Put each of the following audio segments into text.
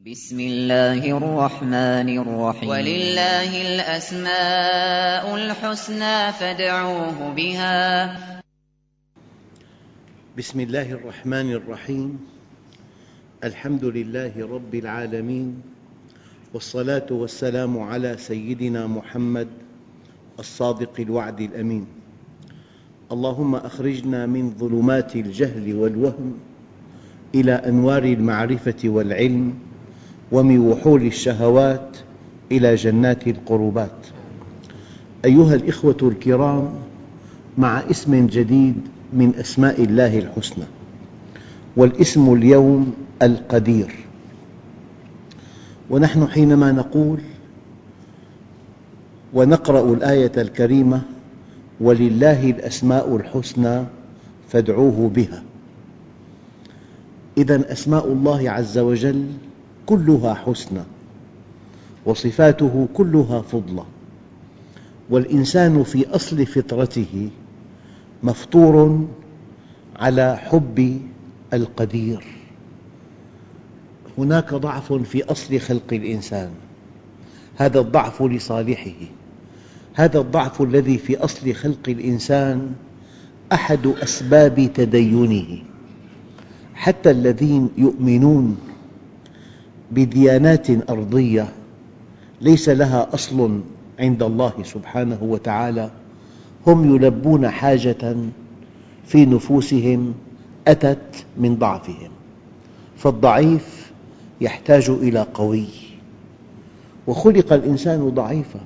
بسم الله الرحمن الرحيم. ولله الأسماء الحسنى فادعوه بها. بسم الله الرحمن الرحيم. الحمد لله رب العالمين. والصلاة والسلام على سيدنا محمد الصادق الوعد الأمين. اللهم أخرجنا من ظلمات الجهل والوهم إلى أنوار المعرفة والعلم ومن وحول الشهوات إلى جنات القربات. أيها الأخوة الكرام مع اسم جديد من أسماء الله الحسنى والاسم اليوم القدير. ونحن حينما نقول ونقرأ الآية الكريمة ولله الأسماء الحسنى فادعوه بها. إذا أسماء الله عز وجل كلها حسنى وصفاته كلها فضلى والإنسان في أصل فطرته مفطور على حب القدير. هناك ضعف في أصل خلق الإنسان. هذا الضعف لصالحه. هذا الضعف الذي في أصل خلق الإنسان أحد أسباب تدينه. حتى الذين يؤمنون بديانات أرضية ليس لها أصل عند الله سبحانه وتعالى. هم يلبون حاجة في نفوسهم أتت من ضعفهم فالضعيف يحتاج إلى قوي. وخلق الإنسان ضعيفا.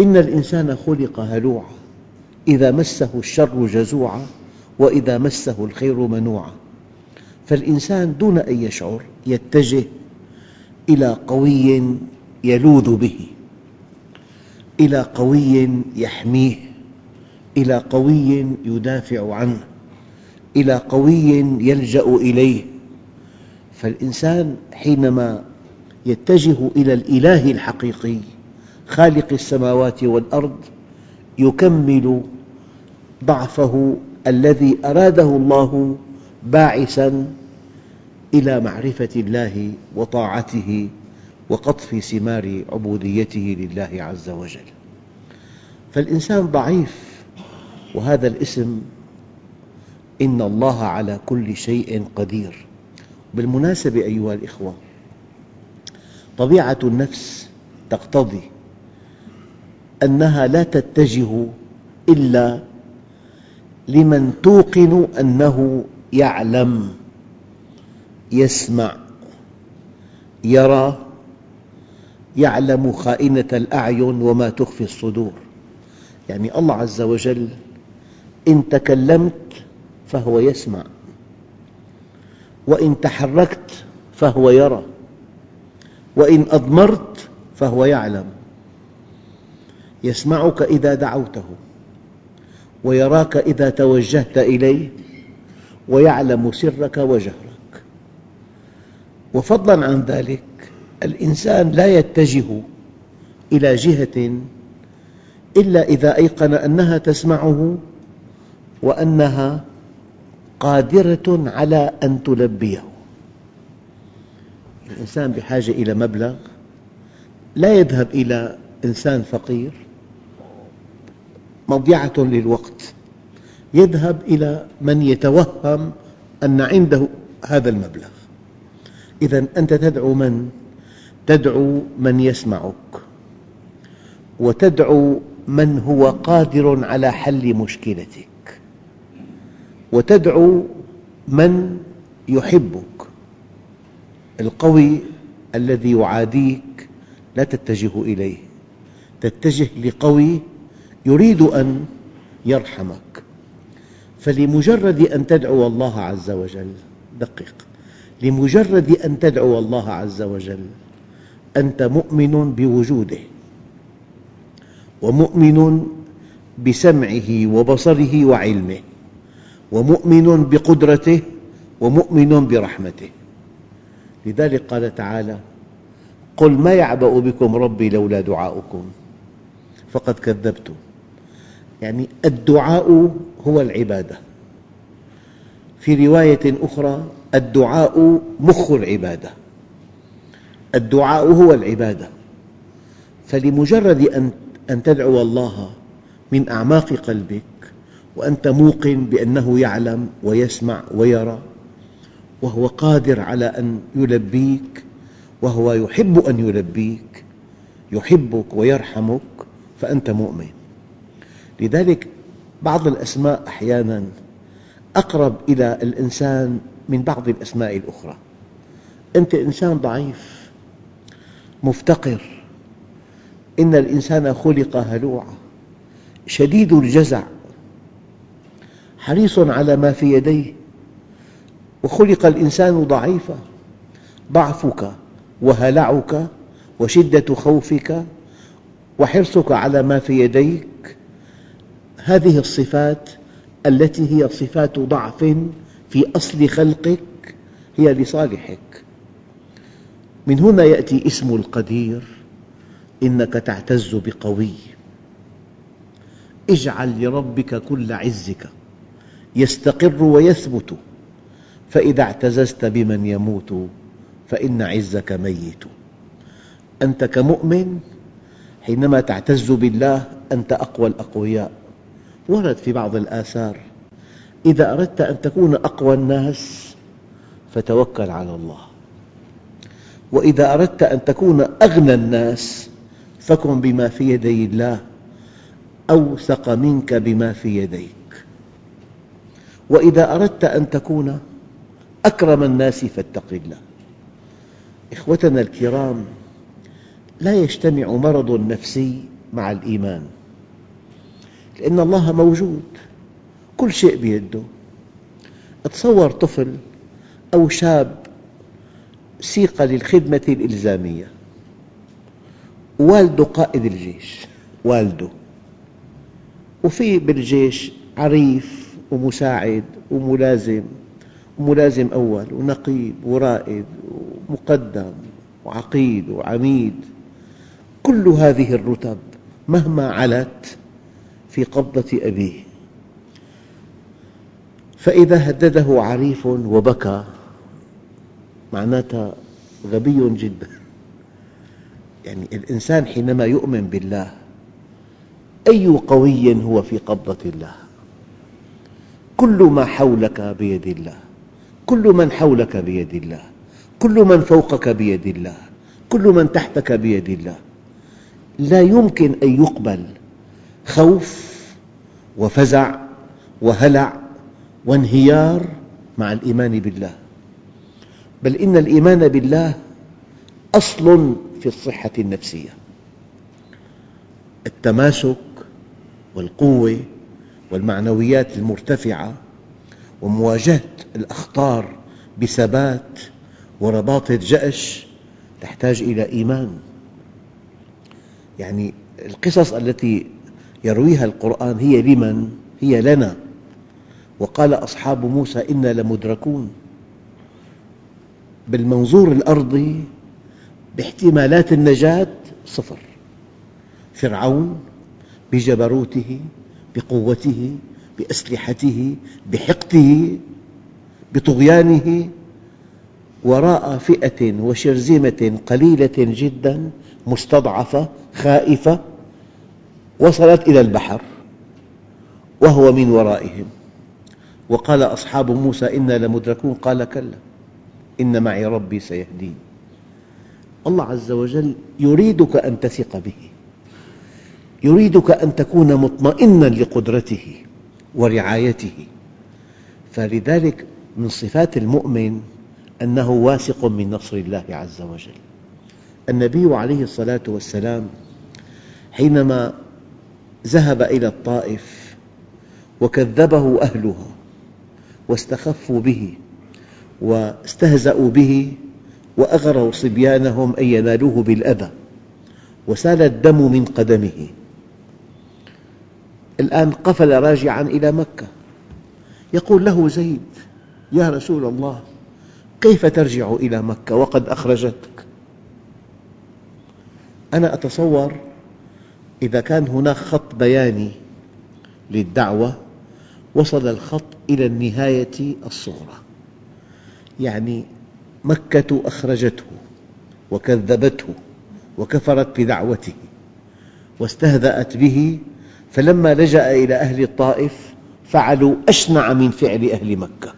إن الإنسان خلق هلوعا إذا مسه الشر جزوعا وإذا مسه الخير منوعا. فالإنسان دون أن يشعر يتجه إلى قوي يلوذ به إلى قوي يحميه إلى قوي يدافع عنه إلى قوي يلجأ إليه. فالإنسان حينما يتجه إلى الإله الحقيقي خالق السماوات والأرض يكمل ضعفه الذي أراده الله باعثاً إلى معرفة الله وطاعته وقطف ثمار عبوديته لله عز وجل. فالإنسان ضعيف وهذا الاسم إن الله على كل شيء قدير. بالمناسبة أيها الأخوة طبيعة النفس تقتضي أنها لا تتجه إلا لمن توقن أنه يعلم يسمع يرى يعلم خائنة الأعين وما تخفي الصدور. يعني الله عز وجل إن تكلمت فهو يسمع وإن تحركت فهو يرى وإن أضمرت فهو يعلم. يسمعك إذا دعوته ويراك إذا توجهت إليه ويعلم سرك وجهرك. وفضلا عن ذلك الإنسان لا يتجه إلى جهة إلا إذا أيقن أنها تسمعه وأنها قادرة على أن تلبيه. الإنسان بحاجة إلى مبلغ لا يذهب إلى إنسان فقير مضيعة للوقت. يذهب إلى من يتوهم أن عنده هذا المبلغ. إذا أنت تدعو من؟ تدعو من يسمعك وتدعو من هو قادر على حل مشكلتك وتدعو من يحبك. القوي الذي يعاديك لا تتجه إليه تتجه لقوي يريد أن يرحمك. فلمجرد أن تدعو الله عز وجل دقق لمجرد أن تدعو الله عز وجل أنت مؤمن بوجوده ومؤمن بسمعه وبصره وعلمه ومؤمن بقدرته ومؤمن برحمته. لذلك قال تعالى قل ما يعبأ بكم ربي لولا دعاؤكم فقد كذبتم. يعني الدعاء هو العبادة. في رواية أخرى الدعاء مخ العبادة. الدعاء هو العبادة. فلمجرد أن تدعو الله من أعماق قلبك وأنت موقن بأنه يعلم ويسمع ويرى وهو قادر على أن يلبيك وهو يحب أن يلبيك يحبك ويرحمك فأنت مؤمن. لذلك بعض الأسماء أحياناً أقرب إلى الإنسان من بعض الأسماء الأخرى. أنت إنسان ضعيف مفتقر إن الإنسان خلق هلوعا شديد الجزع حريص على ما في يديه وخلق الإنسان ضعيفا ضعفك وهلعك وشدة خوفك وحرصك على ما في يديك هذه الصفات التي هي صفات ضعف في أصل خلقك هي لصالحك. من هنا يأتي اسم القدير إنك تعتز بقوي. اجعل لربك كل عزك يستقر ويثبت. فإذا اعتززت بمن يموت فإن عزك ميت. أنت كمؤمن حينما تعتز بالله أنت أقوى الأقوياء. ورد في بعض الآثار إذا أردت أن تكون أقوى الناس فتوكل على الله. وإذا أردت أن تكون أغنى الناس فكن بما في يدي الله أوثق منك بما في يديك. وإذا أردت أن تكون أكرم الناس فاتق الله. إخوتنا الكرام لا يجتمع مرض نفسي مع الإيمان. لأن الله موجود. كل شيء بيده. تصور طفل أو شاب سيق للخدمة الإلزامية. والده قائد الجيش. والده. وفي بالجيش عريف ومساعد وملازم. وملازم أول ونقيب ورائد ومقدم وعقيد وعميد. كل هذه الرتب مهما علت في قبضة أبيه. فإذا هدده عريف وبكى معناتها غبي جدا. يعني الإنسان حينما يؤمن بالله أي قوي هو في قبضة الله؟ كل ما حولك بيد الله كل من حولك بيد الله كل من فوقك بيد الله كل من تحتك بيد الله. لا يمكن أن يقبل خوف وفزع وهلع وانهيار مع الإيمان بالله. بل إن الإيمان بالله أصل في الصحة النفسية. التماسك والقوة والمعنويات المرتفعة ومواجهة الأخطار بثبات ورباطة جأش تحتاج إلى إيمان. يعني القصص التي يرويها القرآن هي لمن؟ هي لنا. وقال أصحاب موسى إنا لمدركون. بالمنظور الأرضي باحتمالات النجاة صفر. فرعون بجبروته بقوته بأسلحته بحقده بطغيانه وراء فئة وشرذمة قليلة جدا مستضعفة خائفة وصلت إلى البحر وهو من ورائهم. وقال أصحاب موسى إنا لمدركون. قال كلا إن معي ربي سيهدين. الله عز وجل يريدك أن تثق به يريدك أن تكون مطمئناً لقدرته ورعايته. فلذلك من صفات المؤمن أنه واثق من نصر الله عز وجل. النبي عليه الصلاة والسلام حينما ذهب إلى الطائف وكذبه أهلها واستخفوا به واستهزأوا به وأغروا صبيانهم أن ينالوه بالأذى وسال الدم من قدمه. الآن قفل راجعا إلى مكة. يقول له زيد يا رسول الله كيف ترجع إلى مكة؟ وقد أخرجتك. أنا أتصور إذا كان هناك خط بياني للدعوة وصل الخط إلى النهاية الصغرى. يعني مكة أخرجته وكذبته وكفرت بدعوته واستهزأت به فلما لجأ إلى أهل الطائف فعلوا أشنع من فعل أهل مكة.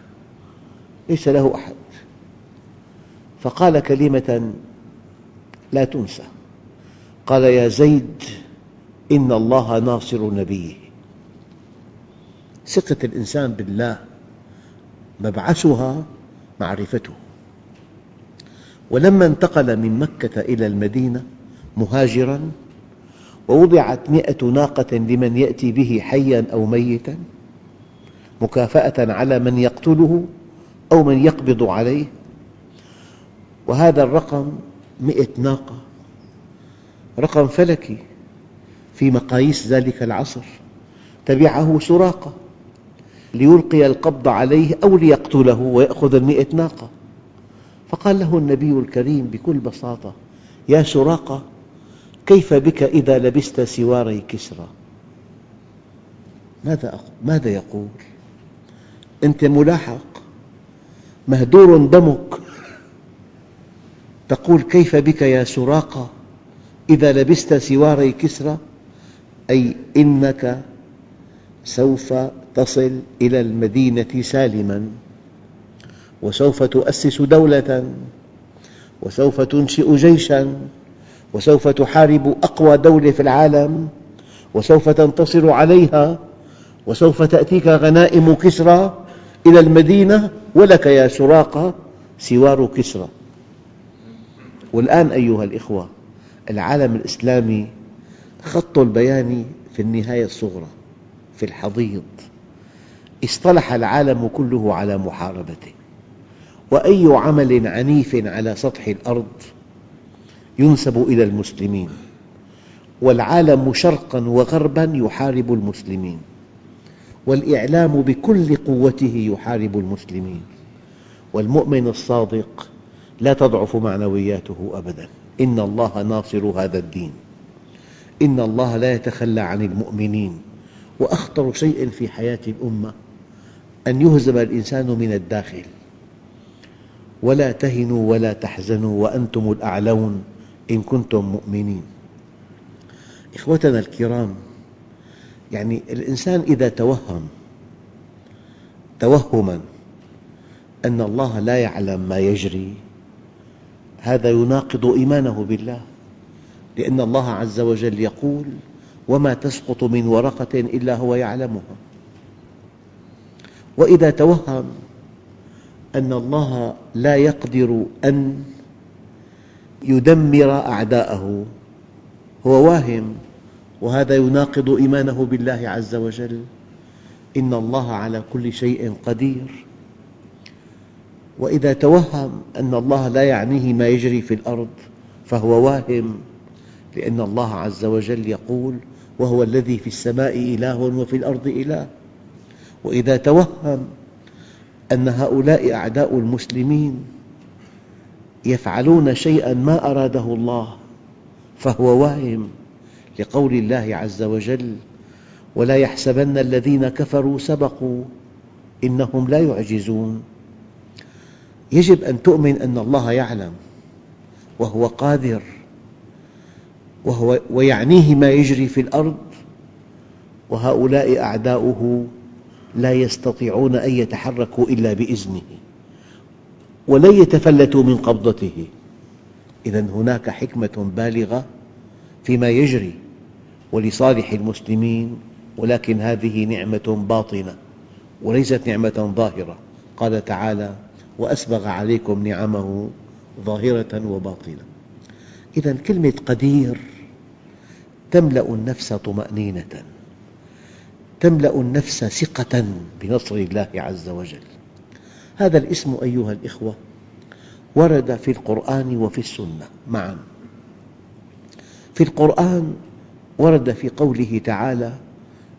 ليس له أحد. فقال كلمة لا تنسى. قال يا زيد إن الله ناصر نبيه. ثقة الإنسان بالله مبعثها معرفته. ولما انتقل من مكة إلى المدينة مهاجراً ووضعت مئة ناقة لمن يأتي به حياً أو ميتاً مكافأة على من يقتله أو من يقبض عليه. وهذا الرقم مئة ناقة رقم فلكي. في مقاييس ذلك العصر تبعه سراقة ليلقي القبض عليه أو ليقتله ويأخذ المئة ناقة. فقال له النبي الكريم بكل بساطة يا سراقة كيف بك إذا لبست سواري كسرى؟ ماذا, ماذا يقول؟ أنت ملاحق مهدور دمك. تقول كيف بك يا سراقة إذا لبست سواري كسرى؟ أي إنك سوف تصل إلى المدينة سالماً وسوف تؤسس دولة وسوف تنشئ جيشاً وسوف تحارب أقوى دولة في العالم وسوف تنتصر عليها وسوف تأتيك غنائم كسرى إلى المدينة ولك يا سراقة سوار كسرى. والآن أيها الأخوة العالم الإسلامي خط البيان في النهاية الصغرى في الحضيض. اصطلح العالم كله على محاربته. وأي عمل عنيف على سطح الأرض ينسب إلى المسلمين. والعالم شرقاً وغرباً يحارب المسلمين. والإعلام بكل قوته يحارب المسلمين. والمؤمن الصادق لا تضعف معنوياته أبداً. إن الله ناصر هذا الدين. إن الله لا يتخلى عن المؤمنين وأخطر شيء في حياة الأمة أن يهزم الإنسان من الداخل. ولا تهنوا ولا تحزنوا وأنتم الأعلون إن كنتم مؤمنين. إخوتنا الكرام يعني الإنسان إذا توهم توهماً أن الله لا يعلم ما يجري هذا يناقض إيمانه بالله. لأن الله عز وجل يقول وما تسقط من ورقة إلا هو يعلمها. وإذا توهم أن الله لا يقدر أن يدمر أعداءه هو واهم وهذا يناقض إيمانه بالله عز وجل. إن الله على كل شيء قدير. وإذا توهم أن الله لا يعنيه ما يجري في الأرض فهو واهم. لأن الله عز وجل يقول وهو الذي في السماء إله وفي الأرض إله. وإذا توهم أن هؤلاء أعداء المسلمين يفعلون شيئاً ما أراده الله فهو واهم لقول الله عز وجل ولا يحسبن الذين كفروا سبقوا إنهم لا يعجزون. يجب أن تؤمن أن الله يعلم وهو قادر وهو ويعنيه ما يجري في الأرض وهؤلاء أعداؤه لا يستطيعون أن يتحركوا إلا بإذنه ولن يتفلتوا من قبضته. إذا هناك حكمة بالغة فيما يجري ولصالح المسلمين ولكن هذه نعمة باطنة وليست نعمة ظاهرة. قال تعالى وأسبغ عليكم نعمه ظاهرة وباطنة. إذا كلمة قدير تملأ النفس طمأنينة تملأ النفس ثقة بنصر الله عز وجل. هذا الاسم أيها الأخوة ورد في القرآن وفي السنة معاً. في القرآن ورد في قوله تعالى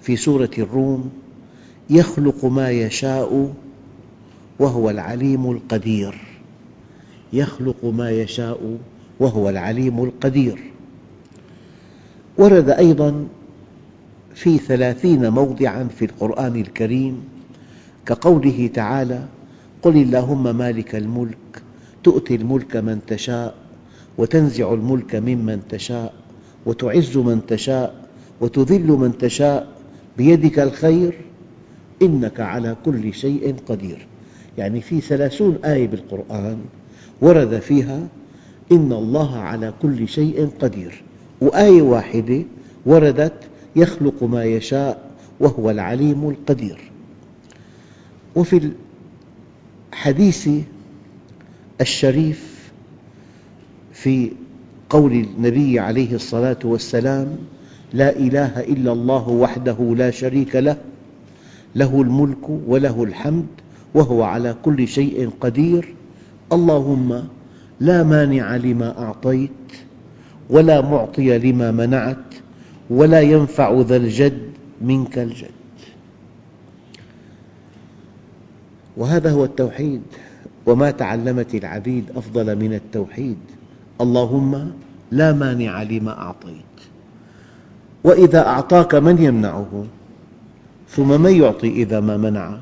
في سورة الروم يخلق ما يشاء وهو العليم القدير. يخلق ما يشاء وهو العليم القدير. ورد أيضاً في ثلاثين موضعاً في القرآن الكريم كقوله تعالى قل اللهم مالك الملك تؤتي الملك من تشاء وتنزع الملك ممن تشاء وتعز من تشاء وتذل من تشاء بيدك الخير إنك على كل شيء قدير. يعني في ثلاثون آية بالقرآن ورد فيها إن الله على كل شيء قدير. وآية واحدة وردت يخلق ما يشاء وهو العليم القدير. وفي الحديث الشريف في قول النبي عليه الصلاة والسلام لا إله إلا الله وحده لا شريك له له الملك وله الحمد وهو على كل شيء قدير. اللهم لا مانع لما أعطيت ولا معطي لما منعت ولا ينفع ذا الجد منك الجد. وهذا هو التوحيد وما تعلمت العبيد أفضل من التوحيد. اللهم لا مانع لما أعطيت. وإذا أعطاك من يمنعه؟ ثم من يعطي إذا ما منعك؟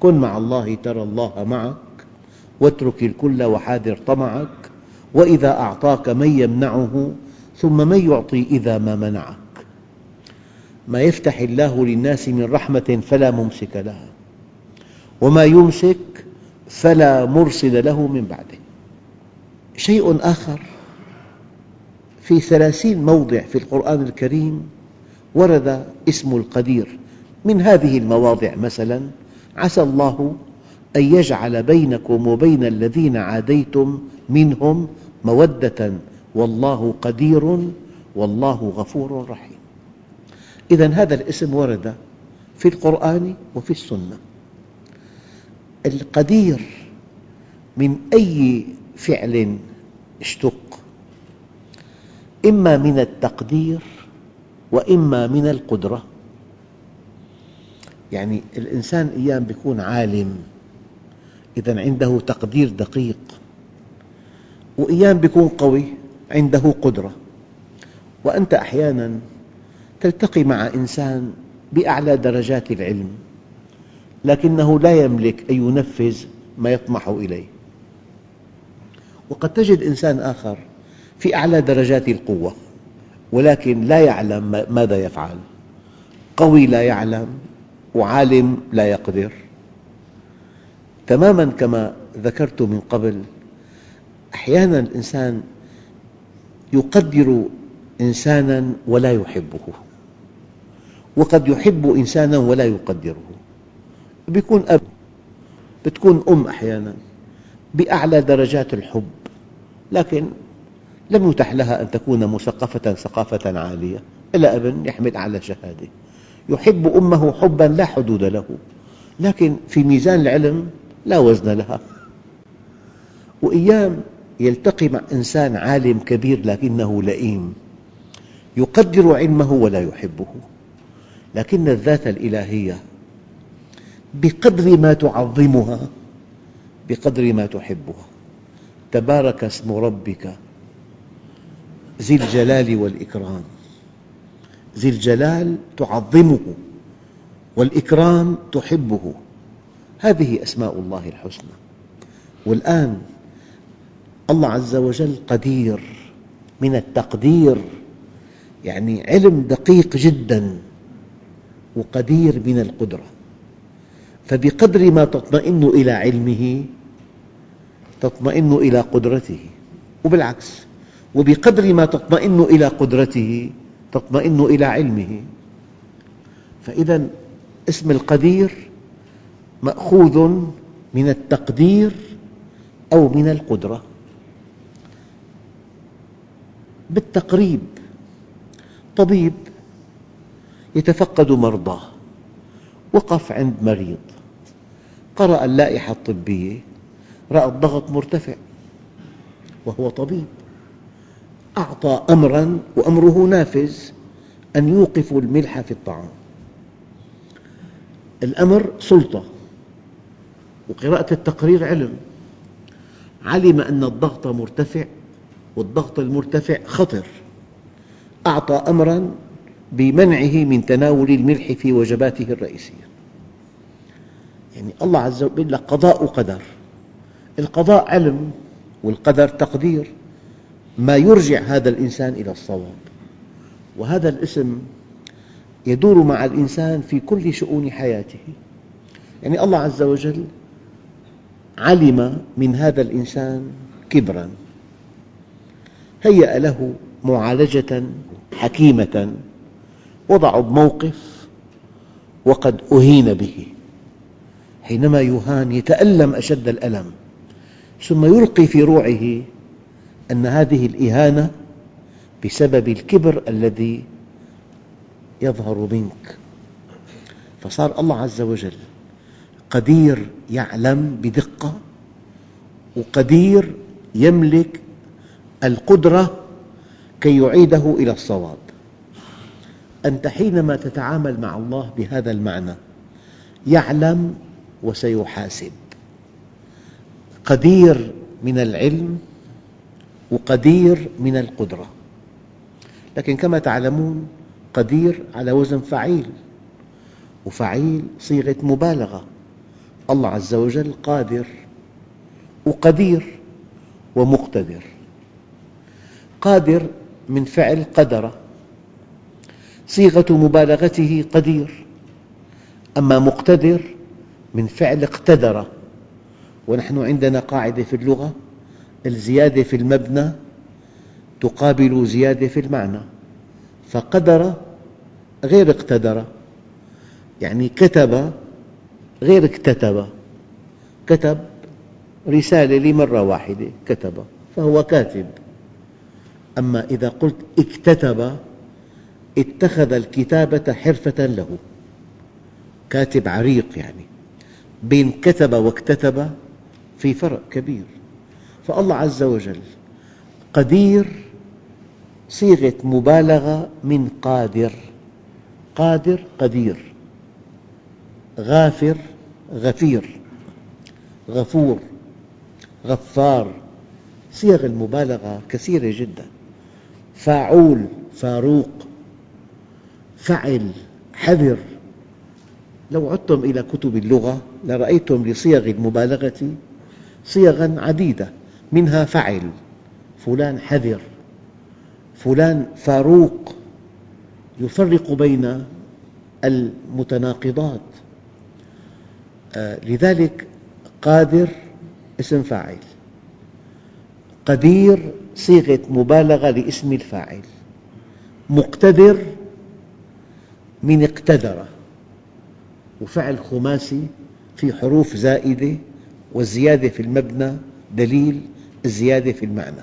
كن مع الله ترى الله معك. واترك الكل وحاذر طمعك وإذا أعطاك من يمنعه ثم من يعطي إذا ما منعك. ما يفتح الله للناس من رحمة فلا ممسك لها وما يمسك فلا مرسل له من بعده. شيء آخر في ثلاثين موضع في القرآن الكريم ورد اسم القدير من هذه المواضع مثلا عسى الله أن يجعل بينكم وبين الذين عاديتم منهم مودة والله قدير والله غفور رحيم. إذا هذا الاسم ورد في القرآن وفي السنة. القدير من أي فعل اشتق؟ إما من التقدير وإما من القدرة. يعني الإنسان أيام يكون عالم. إذا عنده تقدير دقيق. وأيام يكون قوي عنده قدرة. وأنت أحياناً تلتقي مع إنسان بأعلى درجات العلم لكنه لا يملك أن ينفذ ما يطمح إليه. وقد تجد إنسان آخر في أعلى درجات القوة ولكن لا يعلم ماذا يفعل. قوي لا يعلم وعالم لا يقدر. تماماً كما ذكرت من قبل أحياناً الإنسان يقدر إنساناً ولا يحبه وقد يحب إنساناً ولا يقدره. يكون أب بتكون أم أحياناً بأعلى درجات الحب لكن لم يتح لها أن تكون مثقفة ثقافة عالية إلا أبن يحمل أعلى شهادة. يحب أمه حباً لا حدود له لكن في ميزان العلم لا وزن لها. وأيام يلتقي مع إنسان عالم كبير لكنه لئيم. يقدر علمه ولا يحبه. لكن الذات الإلهية بقدر ما تعظمها بقدر ما تحبها. تبارك اسم ربك ذي الجلال والإكرام. ذي الجلال تعظمه والإكرام تحبه. هذه أسماء الله الحسنى. والآن الله عز وجل قدير من التقدير يعني علم دقيق جداً وقدير من القدرة. فبقدر ما تطمئن إلى علمه تطمئن إلى قدرته. وبالعكس وبقدر ما تطمئن إلى قدرته تطمئن إلى علمه. فإذا اسم القدير مأخوذ من التقدير أو من القدرة. بالتقريب طبيب يتفقد مرضاه وقف عند مريض قرأ اللائحة الطبية رأى الضغط مرتفع وهو طبيب. أعطى أمراً وأمره نافذ أن يوقفوا الملح في الطعام. الأمر سلطة. وقراءة التقرير علم. علم أن الضغط مرتفع والضغط المرتفع خطر. أعطى أمراً بمنعه من تناول الملح في وجباته الرئيسية. يعني الله عز وجل قضاء وقدر القضاء علم والقدر تقدير. ما يرجع هذا الإنسان إلى الصواب. وهذا الاسم يدور مع الإنسان في كل شؤون حياته. يعني الله عز وجل علم من هذا الإنسان كبراً. هيأ له معالجة حكيمة وضعه بموقف وقد أهين به. حينما يهان يتألم أشد الألم ثم يلقي في روعه أن هذه الإهانة بسبب الكبر الذي يظهر منك. فصار الله عز وجل قدير يعلم بدقة وقدير يملك القدرة كي يعيده إلى الصواب. أنت حينما تتعامل مع الله بهذا المعنى يعلم وسيحاسب. قدير من العلم وقدير من القدرة. لكن كما تعلمون قدير على وزن فعيل وفعيل صيغة مبالغة. الله عز وجل قادر وقدير ومقتدر. قادر من فعل قدر صيغة مبالغته قدير. أما مقتدر من فعل اقتدر ونحن عندنا قاعدة في اللغة الزيادة في المبنى تقابل زيادة في المعنى. فقدر غير اقتدر. يعني كتب غير اكتتب كتب رسالة لمرة واحدة كتب فهو كاتب. أما إذا قلت اكتتب اتخذ الكتابة حرفة له. كاتب عريق يعني. بين كتب واكتتب في فرق كبير. فالله عز وجل قدير صيغة مبالغة من قادر. قادر قدير. غافر غفير غفور غفار صيغ المبالغة كثيرة جداً. فاعول فاروق فعل حذر. لو عدتم إلى كتب اللغة لرأيتم لصيغ المبالغة صيغا عديدة منها فعل فلان حذر فلان فاروق. يفرق بين المتناقضات. لذلك قادر اسم فاعل قدير صيغة مبالغة لاسم الفاعل مقتدر من اقتدر وفعل خماسي في حروف زائدة والزيادة في المبنى دليل الزيادة في المعنى.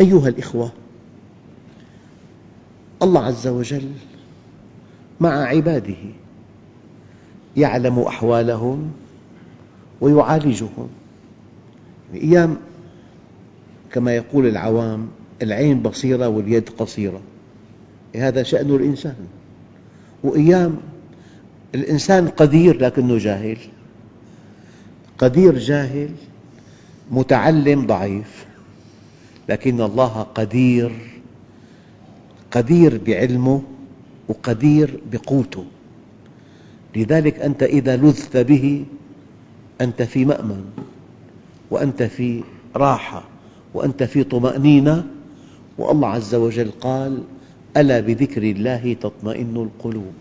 أيها الأخوة الله عز وجل مع عباده يعلم أحوالهم ويعالجهم. أيام كما يقول العوام العين بصيرة واليد قصيرة. هذا شأن الإنسان. وأيام الإنسان قدير لكنه جاهل. قدير جاهل متعلم ضعيف. لكن الله قدير قدير بعلمه وقدير بقوته. لذلك أنت إذا لذت به أنت في مأمن وأنت في راحة وأنت في طمأنينة. والله عز وجل قال ألا بذكر الله تطمئن القلوب؟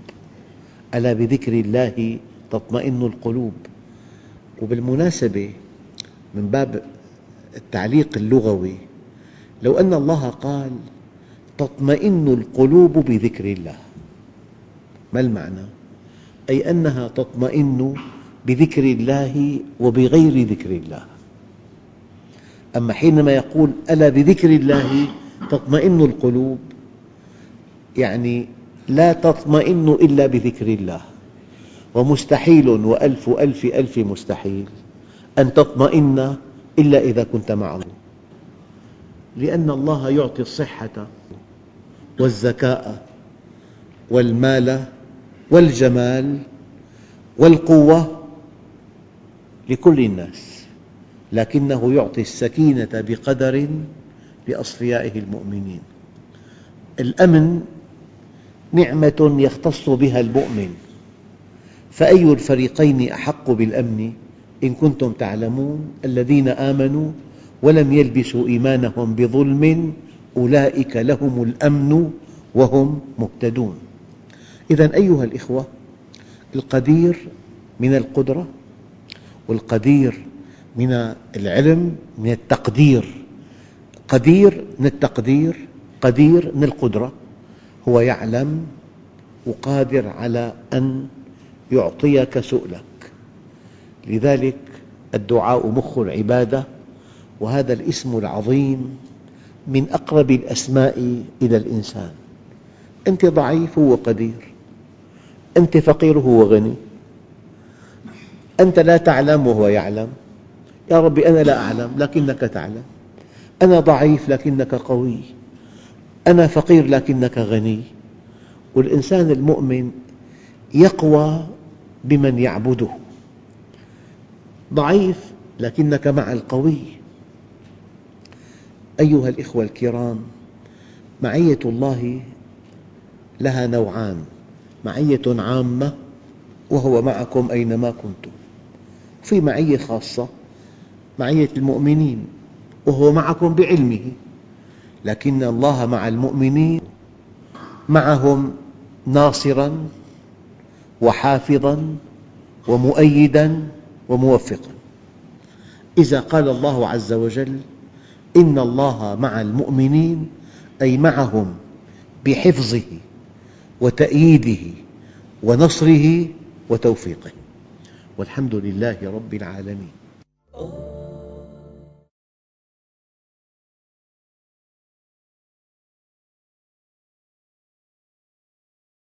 ألا بذكر الله تطمئن القلوب؟ وبالمناسبة من باب التعليق اللغوي لو أن الله قال تطمئن القلوب بذكر الله ما المعنى؟ أي أنها تطمئن بذكر الله وبغير ذكر الله. أما حينما يقول ألا بذكر الله تطمئن القلوب. يعني لا تطمئن إلا بذكر الله. ومستحيل وألف ألف ألف مستحيل أن تطمئن إلا إذا كنت مع الله لأن الله يعطي الصحة والذكاء والمال والجمال والقوة لكل الناس لكنه يعطي السكينة بقدر لأصفيائه المؤمنين. الأمن نعمة يختص بها المؤمن فأي الفريقين أحق بالأمن؟ إن كنتم تعلمون الذين آمنوا ولم يلبسوا إيمانهم بظلم أولئك لهم الأمن وهم مهتدون. إذا أيها الإخوة القدير من القدرة والقدير من العلم من التقدير. قدير من التقدير قدير من القدرة هو يعلم وقادر على أن يعطيك سؤلك. لذلك الدعاء مخ العبادة وهذا الاسم العظيم من أقرب الأسماء إلى الإنسان. أنت ضعيف هو قدير أنت فقير هو غني أنت لا تعلم وهو يعلم. يا رب أنا لا أعلم لكنك تعلم. أنا ضعيف لكنك قوي. أنا فقير لكنك غني. والإنسان المؤمن يقوى بمن يعبده. ضعيف لكنك مع القوي. أيها الإخوة الكرام معية الله لها نوعان. معية عامة وهو معكم أينما كنتم. في معية خاصة معية المؤمنين وهو معكم بعلمه. لكن الله مع المؤمنين معهم ناصراً وحافظاً ومؤيداً وموفقاً. إذا قال الله عز وجل إن الله مع المؤمنين أي معهم بحفظه. وتأييده ونصره وتوفيقه. والحمد لله رب العالمين.